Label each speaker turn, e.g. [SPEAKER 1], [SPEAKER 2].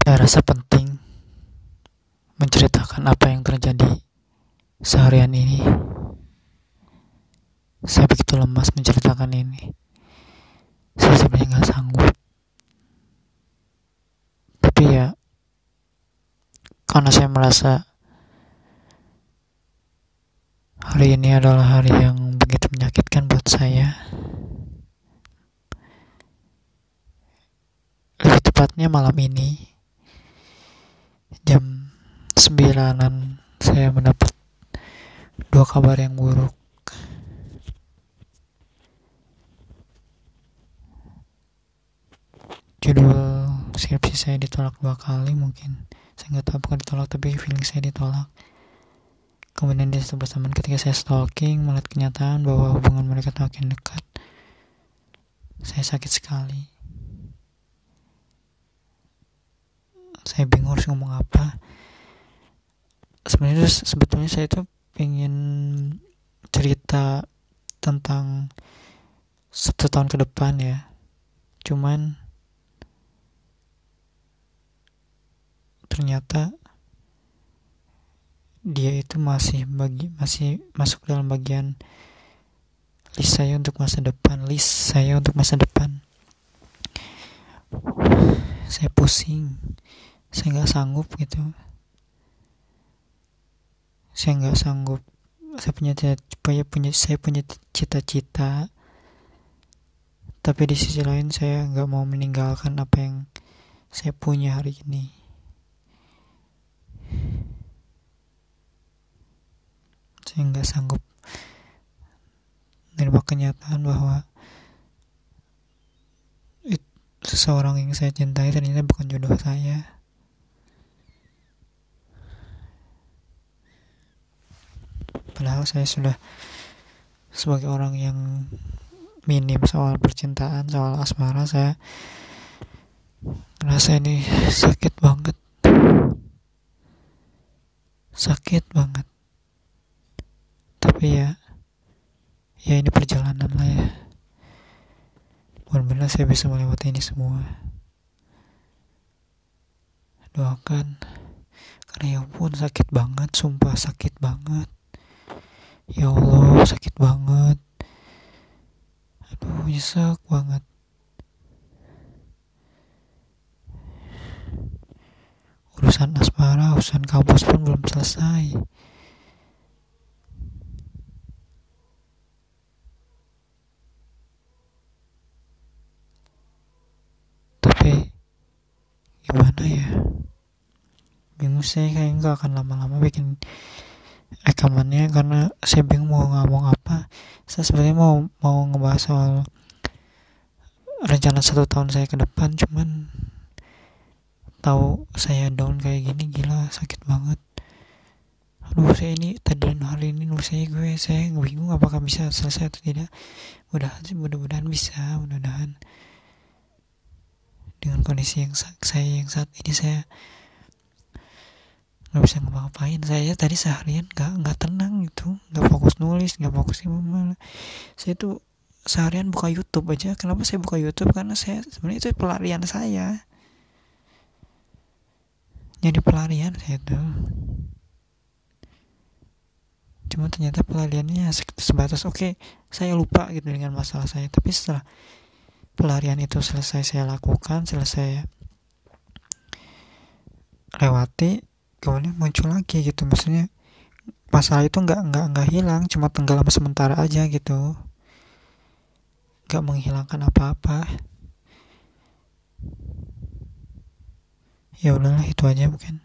[SPEAKER 1] Saya rasa penting menceritakan apa yang terjadi seharian ini. Saya begitu lemas menceritakan ini. Saya sebenarnya nggak sanggup. Tapi ya, karena saya merasa hari ini adalah hari yang begitu menyakitkan buat saya. Lebih tepatnya malam ini, sembilanan saya mendapat dua kabar yang buruk. Judul skripsi saya ditolak dua kali mungkin. Saya nggak tahu apakah ditolak tapi feeling saya ditolak. Kemudian di satu bersamaan ketika saya stalking melihat kenyataan bahwa hubungan mereka makin dekat. Saya sakit sekali. Saya bingung harus ngomong apa. Sebenarnya sebetulnya saya itu pengen cerita tentang satu tahun ke depan ya. Cuman ternyata dia itu masih bagi masih masuk dalam bagian list saya untuk masa depan list saya untuk masa depan saya pusing saya nggak sanggup gitu saya nggak sanggup. Saya punya punya punya saya punya cita-cita. Tapi di sisi lain saya nggak mau meninggalkan apa yang saya punya hari ini. Saya nggak sanggup menerima kenyataan bahwa it, seseorang yang saya cintai ternyata bukan jodoh saya padahal saya sudah sebagai orang yang minim soal percintaan soal asmara saya rasa ini sakit banget. Sakit banget. Tapi ya ya ini perjalanan lah ya. Mudah-mudahan saya bisa melewati ini semua. Doakan karena ya pun sakit banget sumpah sakit banget ya Allah sakit banget. Aduh nyesek banget. Urusan asmara urusan kampus pun belum selesai. Tapi gimana ya? Bingung saya kayak nggak akan lama-lama bikin rekamannya karena saya bingung mau ngomong apa. Saya sebenarnya mau mau ngebahas soal rencana satu tahun saya ke depan cuman tahu saya down kayak gini gila sakit banget. Aduh saya ini tadi hari ini nulis saya gue saya bingung apakah bisa selesai atau tidak. Mudah-mudahan sih mudah-mudahan bisa mudah-mudahan. Dengan kondisi yang saya yang saat ini saya nggak bisa ngapa-ngapain. Saya tadi seharian nggak nggak tenang gitu. Nggak fokus nulis nggak fokus gimana. Saya tuh seharian buka YouTube aja. Kenapa saya buka YouTube? Karena saya sebenarnya itu pelarian saya. Jadi pelarian saya tuh. Cuma ternyata pelariannya sebatas oke okay, saya lupa gitu dengan masalah saya. Tapi setelah pelarian itu selesai saya lakukan selesai lewati kemudian muncul lagi gitu. Maksudnya masalah itu nggak nggak nggak hilang. Cuma tenggelam sementara aja gitu. Nggak menghilangkan apa-apa. Ya udahlah itu aja mungkin